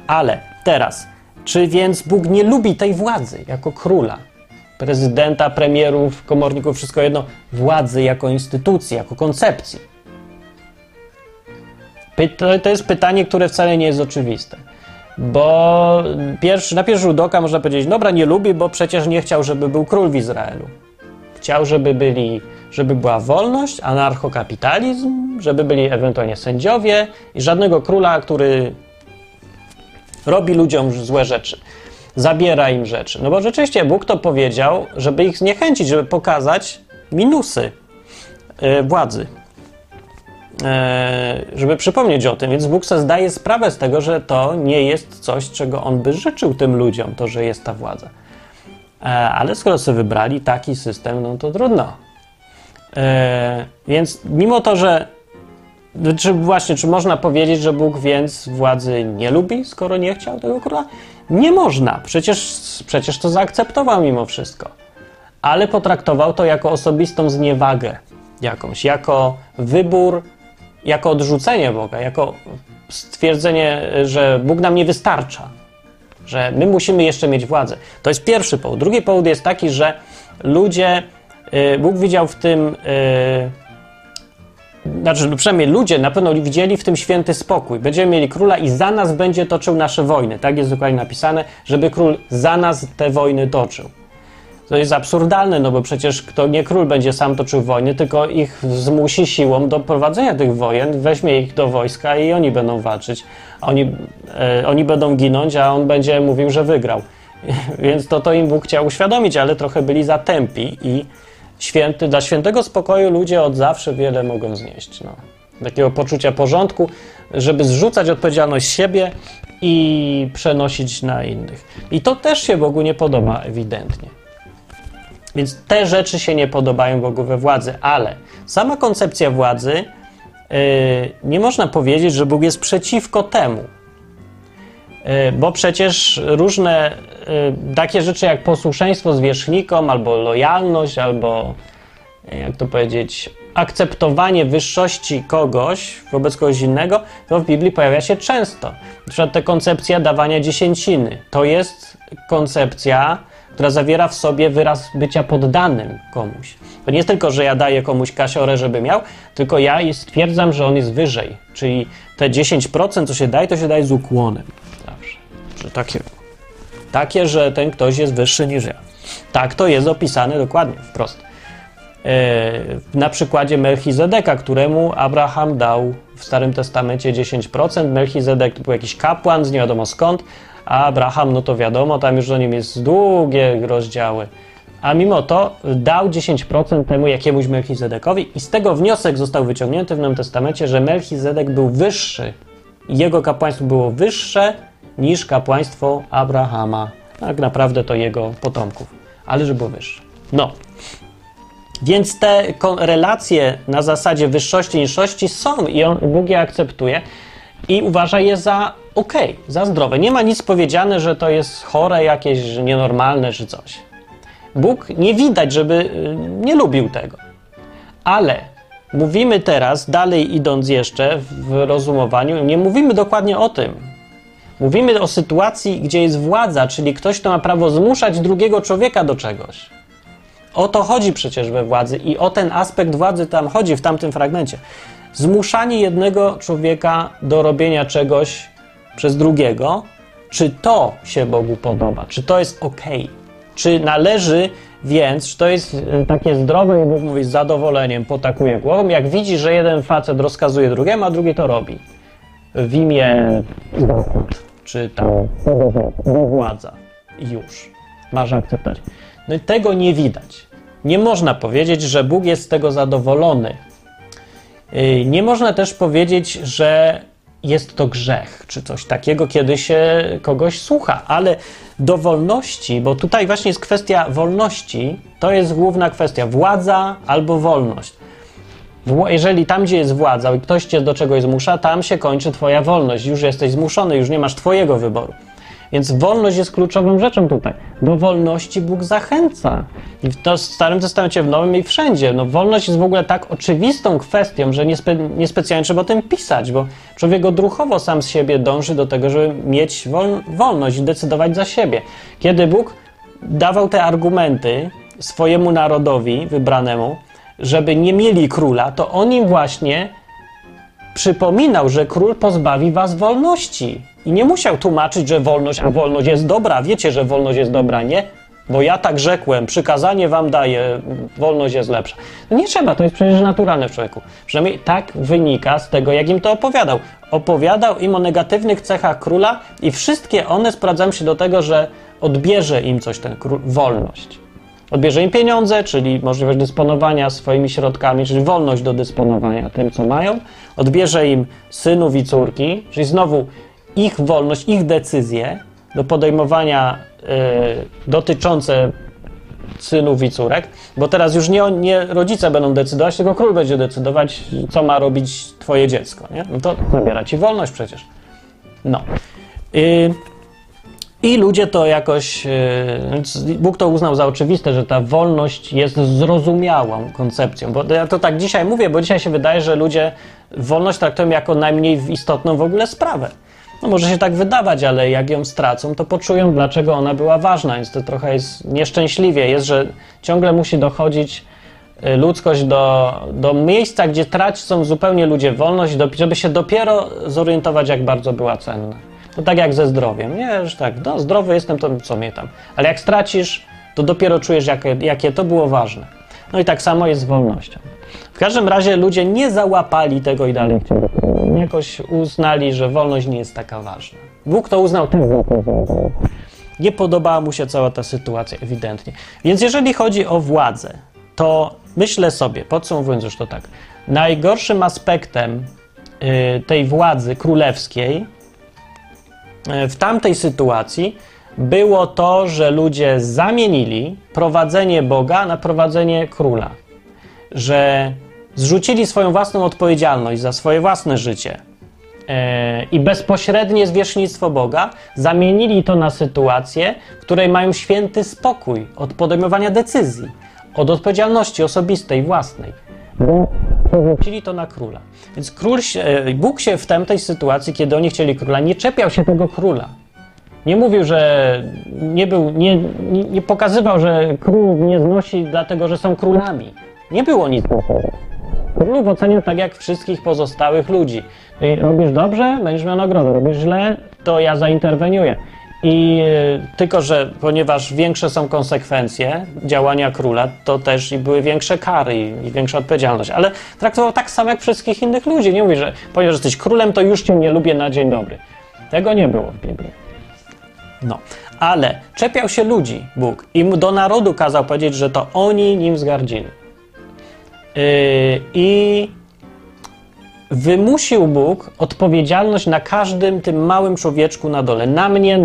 ale teraz, czy więc Bóg nie lubi tej władzy jako króla? Prezydenta, premierów, komorników, wszystko jedno, władzy jako instytucji, jako koncepcji. To jest pytanie, które wcale nie jest oczywiste. Bo pierwszy, na pierwszy rzut oka można powiedzieć, dobra, nie lubi, bo przecież nie chciał, żeby był król w Izraelu. Chciał, żeby byli, żeby była wolność, anarchokapitalizm, żeby byli ewentualnie sędziowie i żadnego króla, który robi ludziom złe rzeczy, zabiera im rzeczy. No bo rzeczywiście Bóg to powiedział, żeby ich zniechęcić, żeby pokazać minusy yy, władzy. E, żeby przypomnieć o tym. Więc Bóg sobie zdaje sprawę z tego, że to nie jest coś, czego on by życzył tym ludziom, to, że jest ta władza. E, ale skoro sobie wybrali taki system, no to trudno. E, więc mimo to, że czy właśnie, czy można powiedzieć, że Bóg więc władzy nie lubi, skoro nie chciał tego króla? Nie można. Przecież, przecież to zaakceptował mimo wszystko. Ale potraktował to jako osobistą zniewagę jakąś, jako wybór jako odrzucenie Boga, jako stwierdzenie, że Bóg nam nie wystarcza, że my musimy jeszcze mieć władzę. To jest pierwszy powód. Drugi powód jest taki, że ludzie, y, Bóg widział w tym, y, znaczy no przynajmniej ludzie na pewno widzieli w tym święty spokój. Będziemy mieli króla i za nas będzie toczył nasze wojny. Tak jest dokładnie napisane, żeby król za nas te wojny toczył. To jest absurdalne, no bo przecież kto nie król będzie sam toczył wojny, tylko ich zmusi siłą do prowadzenia tych wojen, weźmie ich do wojska i oni będą walczyć. Oni, e, oni będą ginąć, a on będzie mówił, że wygrał. Więc to, to im Bóg chciał uświadomić, ale trochę byli zatępi i święty, dla świętego spokoju ludzie od zawsze wiele mogą znieść. No. Takiego poczucia porządku, żeby zrzucać odpowiedzialność siebie i przenosić na innych. I to też się Bogu nie podoba ewidentnie. Więc te rzeczy się nie podobają Bogu we władzy, ale sama koncepcja władzy yy, nie można powiedzieć, że Bóg jest przeciwko temu. Yy, bo przecież różne yy, takie rzeczy jak posłuszeństwo zwierzchnikom, albo lojalność, albo jak to powiedzieć, akceptowanie wyższości kogoś wobec kogoś innego, to w Biblii pojawia się często. Na przykład ta koncepcja dawania dziesięciny. To jest koncepcja która zawiera w sobie wyraz bycia poddanym komuś. To nie jest tylko, że ja daję komuś kasiorę, żeby miał, tylko ja stwierdzam, że on jest wyżej. Czyli te 10%, co się daje, to się daje z ukłonem. Zawsze. Że takie Takie, że ten ktoś jest wyższy niż ja. Tak to jest opisane dokładnie, wprost. Yy, na przykładzie Melchizedeka, któremu Abraham dał w Starym Testamencie 10%. Melchizedek to był jakiś kapłan z nie wiadomo skąd, a Abraham, no to wiadomo, tam już o nim jest długie rozdziały. A mimo to dał 10% temu jakiemuś Melchizedekowi i z tego wniosek został wyciągnięty w Nowym Testamencie, że Melchizedek był wyższy. Jego kapłaństwo było wyższe niż kapłaństwo Abrahama. Tak naprawdę to jego potomków, ale że było wyższe. No. Więc te relacje na zasadzie wyższości niższości są i on, Bóg je akceptuje i uważa je za ok, za zdrowe. Nie ma nic powiedziane, że to jest chore, jakieś nienormalne czy coś. Bóg nie widać, żeby y, nie lubił tego. Ale mówimy teraz, dalej idąc jeszcze w rozumowaniu, nie mówimy dokładnie o tym. Mówimy o sytuacji, gdzie jest władza, czyli ktoś, kto ma prawo zmuszać drugiego człowieka do czegoś. O to chodzi przecież we władzy i o ten aspekt władzy tam chodzi w tamtym fragmencie. Zmuszanie jednego człowieka do robienia czegoś przez drugiego, czy to się Bogu podoba, czy to jest ok, czy należy więc, czy to jest e, takie zdrowe i Bóg mówi z zadowoleniem, potakuje głową, jak widzi, że jeden facet rozkazuje drugiemu, a drugi to robi w imię czy tam władza. Już. Masz akceptować. No i tego nie widać. Nie można powiedzieć, że Bóg jest z tego zadowolony. Y, nie można też powiedzieć, że jest to grzech, czy coś takiego, kiedy się kogoś słucha, ale do wolności, bo tutaj właśnie jest kwestia wolności, to jest główna kwestia władza albo wolność. Jeżeli tam, gdzie jest władza i ktoś cię do czegoś zmusza, tam się kończy twoja wolność. Już jesteś zmuszony, już nie masz twojego wyboru. Więc wolność jest kluczową rzeczą tutaj. Do wolności Bóg zachęca. I to w Starym Testamencie, w Nowym i wszędzie. No, wolność jest w ogóle tak oczywistą kwestią, że niespe, niespecjalnie trzeba o tym pisać, bo człowiek odruchowo sam z siebie dąży do tego, żeby mieć wol, wolność i decydować za siebie. Kiedy Bóg dawał te argumenty swojemu narodowi wybranemu, żeby nie mieli króla, to on im właśnie przypominał, że król pozbawi was wolności. I nie musiał tłumaczyć, że wolność, a wolność jest dobra. Wiecie, że wolność jest dobra, nie? Bo ja tak rzekłem, przykazanie wam daję, wolność jest lepsza. No nie trzeba, to jest przecież naturalne w człowieku. Przynajmniej tak wynika z tego, jak im to opowiadał. Opowiadał im o negatywnych cechach króla i wszystkie one sprawdzają się do tego, że odbierze im coś ten król, wolność. Odbierze im pieniądze, czyli możliwość dysponowania swoimi środkami, czyli wolność do dysponowania tym, co mają. Odbierze im synów i córki, czyli znowu ich wolność, ich decyzje do podejmowania y, dotyczące synów i córek, bo teraz już nie, nie rodzice będą decydować, tylko król będzie decydować, co ma robić twoje dziecko. Nie? No to zabiera ci wolność przecież. No. Y, i ludzie to jakoś. Y, Bóg to uznał za oczywiste, że ta wolność jest zrozumiałą koncepcją. Bo ja to tak dzisiaj mówię, bo dzisiaj się wydaje, że ludzie wolność traktują jako najmniej istotną w ogóle sprawę. No może się tak wydawać, ale jak ją stracą, to poczują, dlaczego ona była ważna, więc to trochę jest nieszczęśliwie. Jest, że ciągle musi dochodzić y, ludzkość do, do miejsca, gdzie tracą zupełnie ludzie wolność, żeby się dopiero zorientować, jak bardzo była cenna. To tak jak ze zdrowiem. Nie, że tak, no, zdrowy jestem, to co mnie tam. Ale jak stracisz, to dopiero czujesz, jakie, jakie to było ważne. No i tak samo jest z wolnością. W każdym razie ludzie nie załapali tego i dalej. Jakoś uznali, że wolność nie jest taka ważna. Bóg to uznał to. Nie podobała mu się cała ta sytuacja, ewidentnie. Więc jeżeli chodzi o władzę, to myślę sobie, podsumowując już to tak, najgorszym aspektem y, tej władzy królewskiej w tamtej sytuacji było to, że ludzie zamienili prowadzenie Boga na prowadzenie króla. Że zrzucili swoją własną odpowiedzialność za swoje własne życie yy, i bezpośrednie zwierzchnictwo Boga, zamienili to na sytuację, w której mają święty spokój od podejmowania decyzji, od odpowiedzialności osobistej, własnej. Przerzucili to na króla. Więc król się, e, Bóg się w tamtej sytuacji, kiedy oni chcieli króla, nie czepiał się tego króla. Nie mówił, że nie był, nie, nie, nie pokazywał, że król nie znosi dlatego, że są królami. Nie było nic takiego. Królów ocenił tak jak wszystkich pozostałych ludzi. Robisz dobrze, będziesz miał nagrodę. Robisz źle, to ja zainterweniuję. I e, tylko, że ponieważ większe są konsekwencje działania króla, to też i były większe kary i, większa odpowiedzialność. Ale traktował tak samo jak wszystkich innych ludzi. Nie mówi, że ponieważ jesteś królem, to już cię nie lubię na dzień dobry. Tego nie było w Biblii. No, ale czepiał się ludzi Bóg i do narodu kazał powiedzieć, że to oni nim zgardzili. Yy, I wymusił Bóg odpowiedzialność na każdym tym małym człowieczku na dole. Na mnie,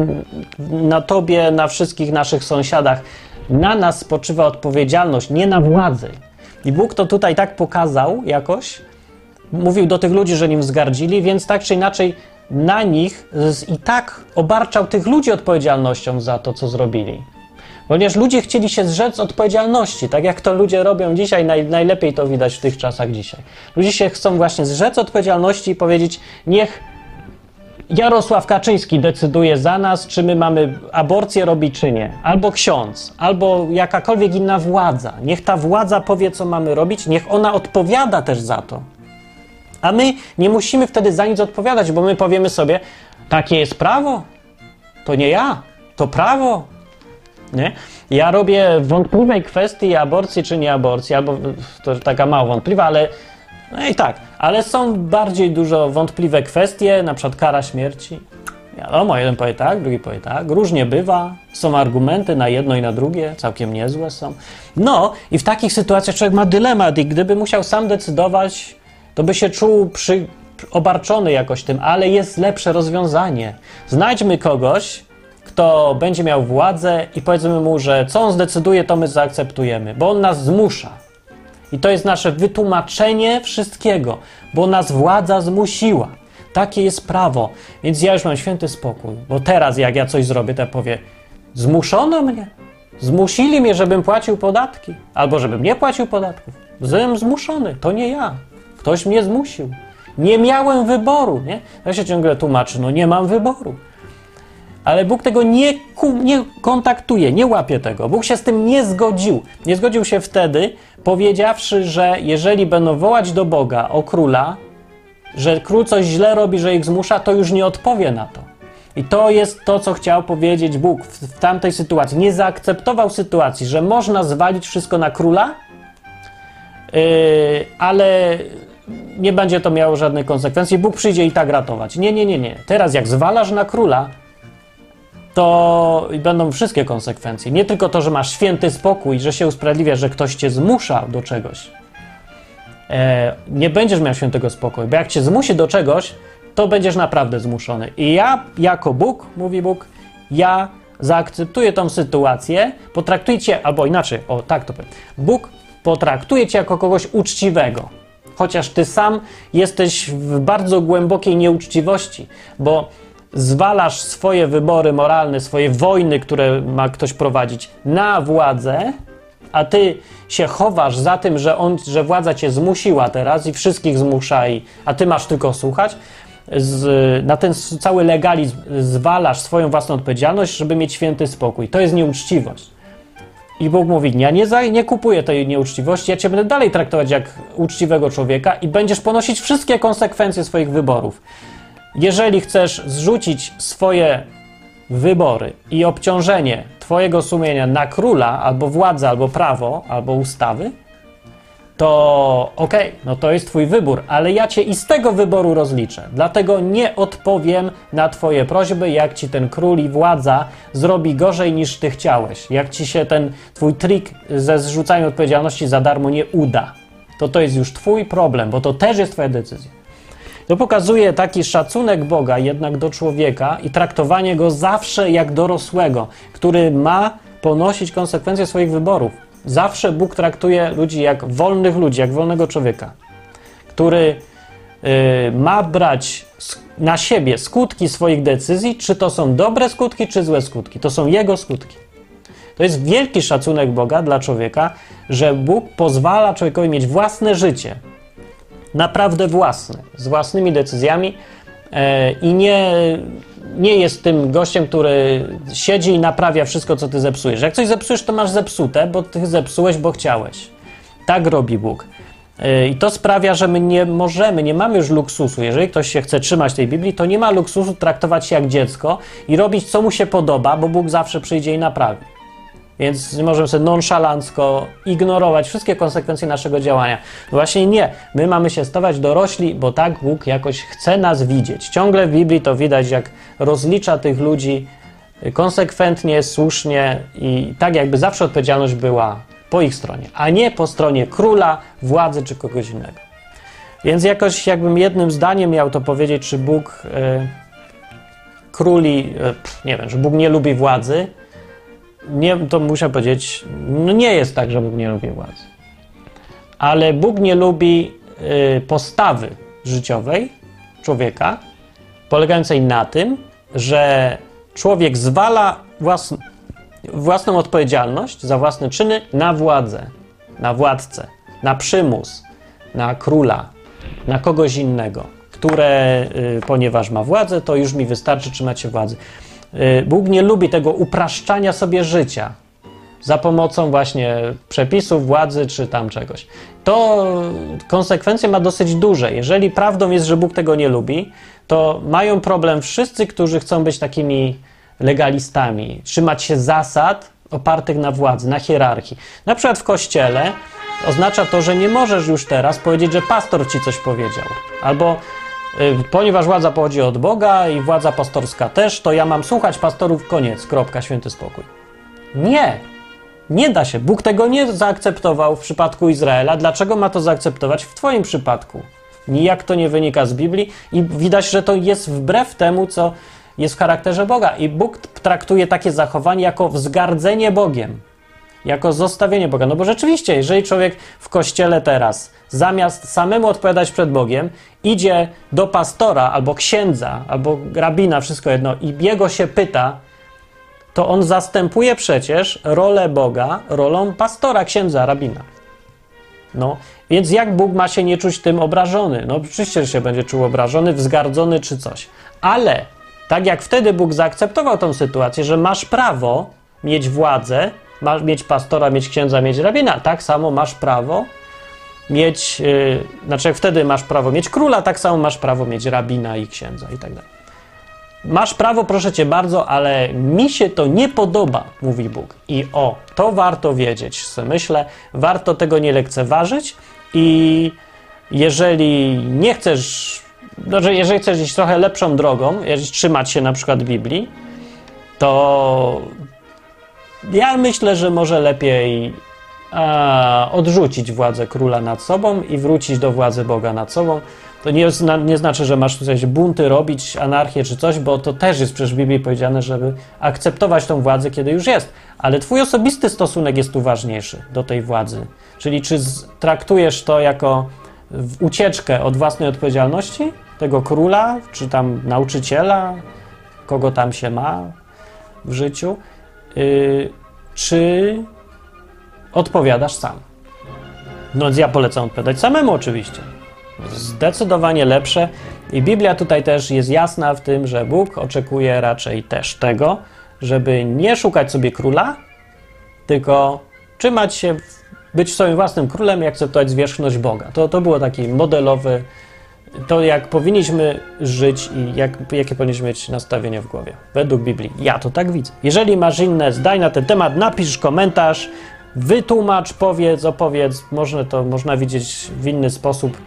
na tobie, na wszystkich naszych sąsiadach. Na nas spoczywa odpowiedzialność, nie na władzy. I Bóg to tutaj tak pokazał jakoś, mówił do tych ludzi, że nim zgardzili, więc tak czy inaczej na nich i tak obarczał tych ludzi odpowiedzialnością za to, co zrobili. Ponieważ ludzie chcieli się zrzec odpowiedzialności, tak jak to ludzie robią dzisiaj, naj, najlepiej to widać w tych czasach dzisiaj. Ludzie się chcą właśnie zrzec odpowiedzialności i powiedzieć, niech Jarosław Kaczyński decyduje za nas, czy my mamy aborcję robić, czy nie. Albo ksiądz, albo jakakolwiek inna władza. Niech ta władza powie, co mamy robić, niech ona odpowiada też za to. A my nie musimy wtedy za nic odpowiadać, bo my powiemy sobie, takie jest prawo, to nie ja, to prawo. Nie? Ja robię wątpliwej kwestii aborcji czy nie aborcji, albo to taka mało wątpliwa, ale no i tak, ale są bardziej dużo wątpliwe kwestie, na przykład kara śmierci. Wiadomo, jeden powie tak, drugi powie tak. Różnie bywa. Są argumenty na jedno i na drugie, całkiem niezłe są. No i w takich sytuacjach człowiek ma dylemat i gdyby musiał sam decydować, to by się czuł przy, obarczony jakoś tym, ale jest lepsze rozwiązanie. Znajdźmy kogoś, kto będzie miał władzę i powiedzmy mu, że co on zdecyduje, to my zaakceptujemy, bo on nas zmusza. I to jest nasze wytłumaczenie wszystkiego, bo nas władza zmusiła. Takie jest prawo. Więc ja już mam święty spokój, bo teraz jak ja coś zrobię, to ja powie, zmuszono mnie. Zmusili mnie, żebym płacił podatki, albo żebym nie płacił podatków. Byłem zmuszony, to nie ja. Ktoś mnie zmusił. Nie miałem wyboru, nie? Ja się ciągle tłumaczy, no nie mam wyboru. Ale Bóg tego nie, nie kontaktuje, nie łapie tego. Bóg się z tym nie zgodził. Nie zgodził się wtedy, powiedziawszy, że jeżeli będą wołać do Boga o króla, że król coś źle robi, że ich zmusza, to już nie odpowie na to. I to jest to, co chciał powiedzieć Bóg w, w tamtej sytuacji. Nie zaakceptował sytuacji, że można zwalić wszystko na króla, yy, ale nie będzie to miało żadnych konsekwencji. Bóg przyjdzie i tak ratować. Nie, nie, nie, nie. Teraz jak zwalasz na króla, to będą wszystkie konsekwencje. Nie tylko to, że masz święty spokój, że się usprawiedliwia, że ktoś cię zmusza do czegoś. E, nie będziesz miał świętego spokoju, bo jak cię zmusi do czegoś, to będziesz naprawdę zmuszony. I ja, jako Bóg, mówi Bóg, ja zaakceptuję tą sytuację, potraktuję cię, albo inaczej, o tak to powiem. Bóg potraktuje cię jako kogoś uczciwego, chociaż ty sam jesteś w bardzo głębokiej nieuczciwości, bo zwalasz swoje wybory moralne, swoje wojny, które ma ktoś prowadzić, na władzę, a ty się chowasz za tym, że, on, że władza cię zmusiła teraz i wszystkich zmusza, i, a ty masz tylko słuchać, z, na ten cały legalizm zwalasz swoją własną odpowiedzialność, żeby mieć święty spokój. To jest nieuczciwość. I Bóg mówi, ja nie, za, nie kupuję tej nieuczciwości, ja cię będę dalej traktować jak uczciwego człowieka i będziesz ponosić wszystkie konsekwencje swoich wyborów. Jeżeli chcesz zrzucić swoje wybory i obciążenie Twojego sumienia na króla, albo władzę, albo prawo, albo ustawy, to okej, okay, no to jest Twój wybór, ale ja Cię i z tego wyboru rozliczę. Dlatego nie odpowiem na Twoje prośby, jak Ci ten król i władza zrobi gorzej niż Ty chciałeś. Jak Ci się ten Twój trik ze zrzucaniem odpowiedzialności za darmo nie uda. To to jest już Twój problem, bo to też jest Twoja decyzja. To pokazuje taki szacunek Boga jednak do człowieka i traktowanie go zawsze jak dorosłego, który ma ponosić konsekwencje swoich wyborów. Zawsze Bóg traktuje ludzi jak wolnych ludzi, jak wolnego człowieka, który yy, ma brać na siebie skutki swoich decyzji, czy to są dobre skutki, czy złe skutki. To są jego skutki. To jest wielki szacunek Boga dla człowieka, że Bóg pozwala człowiekowi mieć własne życie, naprawdę własny, z własnymi decyzjami e, i nie, nie jest tym gościem, który siedzi i naprawia wszystko, co ty zepsujesz. Jak coś zepsujesz, to masz zepsute, bo ty zepsułeś, bo chciałeś. Tak robi Bóg. Yy, I to sprawia, że my nie możemy, nie mamy już luksusu. Jeżeli ktoś się chce trzymać tej Biblii, to nie ma luksusu traktować się jak dziecko i robić, co mu się podoba, bo Bóg zawsze przyjdzie i naprawi. Więc możemy sobie nonszalancko ignorować wszystkie konsekwencje naszego działania. Właśnie nie. My mamy się stawać dorośli, bo tak Bóg jakoś chce nas widzieć. Ciągle w Biblii to widać, jak rozlicza tych ludzi konsekwentnie, słusznie i tak jakby zawsze odpowiedzialność była po ich stronie, a nie po stronie króla, władzy czy kogoś innego. Więc jakoś jakbym jednym zdaniem miał to powiedzieć, czy Bóg y, króli, y, nie wiem, że Bóg nie lubi władzy, nie, to muszę powiedzieć, no nie jest tak, że Bóg nie lubi władzy. Ale Bóg nie lubi y, postawy życiowej człowieka, polegającej na tym, że człowiek zwala własną, odpowiedzialność za własne czyny na władzę, na władcę, na przymus, na króla, na kogoś innego, które, y, ponieważ ma władzę, to już mi wystarczy trzymać się władzy. Y, Bóg nie lubi tego upraszczania sobie życia za pomocą właśnie przepisów, władzy czy tam czegoś. To konsekwencje ma dosyć duże. Jeżeli prawdą jest, że Bóg tego nie lubi, to mają problem wszyscy, którzy chcą być takimi legalistami, trzymać się zasad opartych na władzy, na hierarchii. Na przykład w kościele oznacza to, że nie możesz już teraz powiedzieć, że pastor ci coś powiedział, albo ponieważ władza pochodzi od Boga i władza pastorska też, to ja mam słuchać pastorów, koniec, kropka, święty spokój. Nie, nie da się. Bóg tego nie zaakceptował w przypadku Izraela. Dlaczego ma to zaakceptować w Twoim przypadku? Nijak to nie wynika z Biblii i widać, że to jest wbrew temu, co jest w charakterze Boga. I Bóg traktuje takie zachowanie jako wzgardzenie Bogiem, jako zostawienie Boga. No bo rzeczywiście, jeżeli człowiek w kościele teraz, zamiast samemu odpowiadać przed Bogiem, idzie do pastora albo księdza, albo rabina, wszystko jedno, i jego się pyta, to on zastępuje przecież rolę Boga rolą pastora, księdza, rabina. No, więc jak Bóg ma się nie czuć tym obrażony? No, oczywiście, że się będzie czuł obrażony, wzgardzony czy coś. Ale tak jak wtedy Bóg zaakceptował tą sytuację, że masz prawo mieć władzę, masz mieć pastora, mieć księdza, mieć rabina, tak samo masz prawo mieć, yy, znaczy jak wtedy masz prawo mieć króla, tak samo masz prawo mieć rabina i księdza i tak dalej. Masz prawo, proszę cię bardzo, ale mi się to nie podoba, mówi Bóg. I o, to warto wiedzieć, myślę, warto tego nie lekceważyć i jeżeli nie chcesz, znaczy jeżeli chcesz iść trochę lepszą drogą, jeżeli trzymać się na przykład Biblii, to ja myślę, że może lepiej a, odrzucić władzę króla nad sobą i wrócić do władzy Boga nad sobą. To nie, nie znaczy, że masz tutaj bunty robić, anarchię czy coś, bo to też jest przecież w Biblii powiedziane, żeby akceptować tą władzę, kiedy już jest. Ale twój osobisty stosunek jest tu ważniejszy do tej władzy. Czyli czy traktujesz to jako ucieczkę od własnej odpowiedzialności tego króla, czy tam nauczyciela, kogo tam się ma w życiu, czy odpowiadasz sam. No ja polecam odpowiadać samemu oczywiście. Zdecydowanie lepsze. I Biblia tutaj też jest jasna w tym, że Bóg oczekuje raczej też tego, żeby nie szukać sobie króla, tylko trzymać się, być swoim własnym królem i akceptować zwierzchność Boga. To, to było taki modelowy, to jak powinniśmy żyć i jak, jakie powinniśmy mieć nastawienie w głowie. Według Biblii. Ja to tak widzę. Jeżeli masz inne zdanie na ten temat, napisz komentarz, wytłumacz, powiedz, opowiedz. Można to można widzieć w inny sposób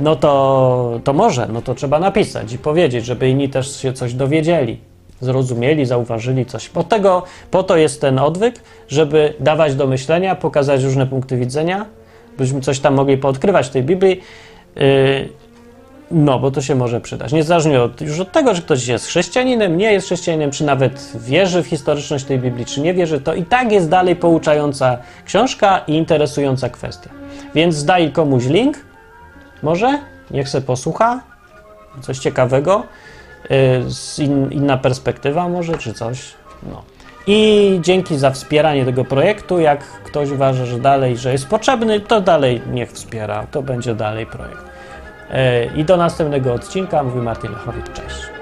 no to, to może, no to trzeba napisać i powiedzieć, żeby inni też się coś dowiedzieli, zrozumieli, zauważyli coś. Po, tego, po to jest ten odwyk, żeby dawać do myślenia, pokazać różne punkty widzenia, byśmy coś tam mogli poodkrywać w tej Biblii. Yy, no, bo to się może przydać. Niezależnie od, już od tego, że ktoś jest chrześcijaninem, nie jest chrześcijaninem, czy nawet wierzy w historyczność tej Biblii, czy nie wierzy, to i tak jest dalej pouczająca książka i interesująca kwestia. Więc daj komuś link, może? Niech se posłucha. Coś ciekawego. Yy, in, inna perspektywa może, czy coś. No. I dzięki za wspieranie tego projektu. Jak ktoś uważa, że dalej, że jest potrzebny, to dalej niech wspiera. To będzie dalej projekt. Yy, I do następnego odcinka. Mówi Martin Lechowicz. Cześć.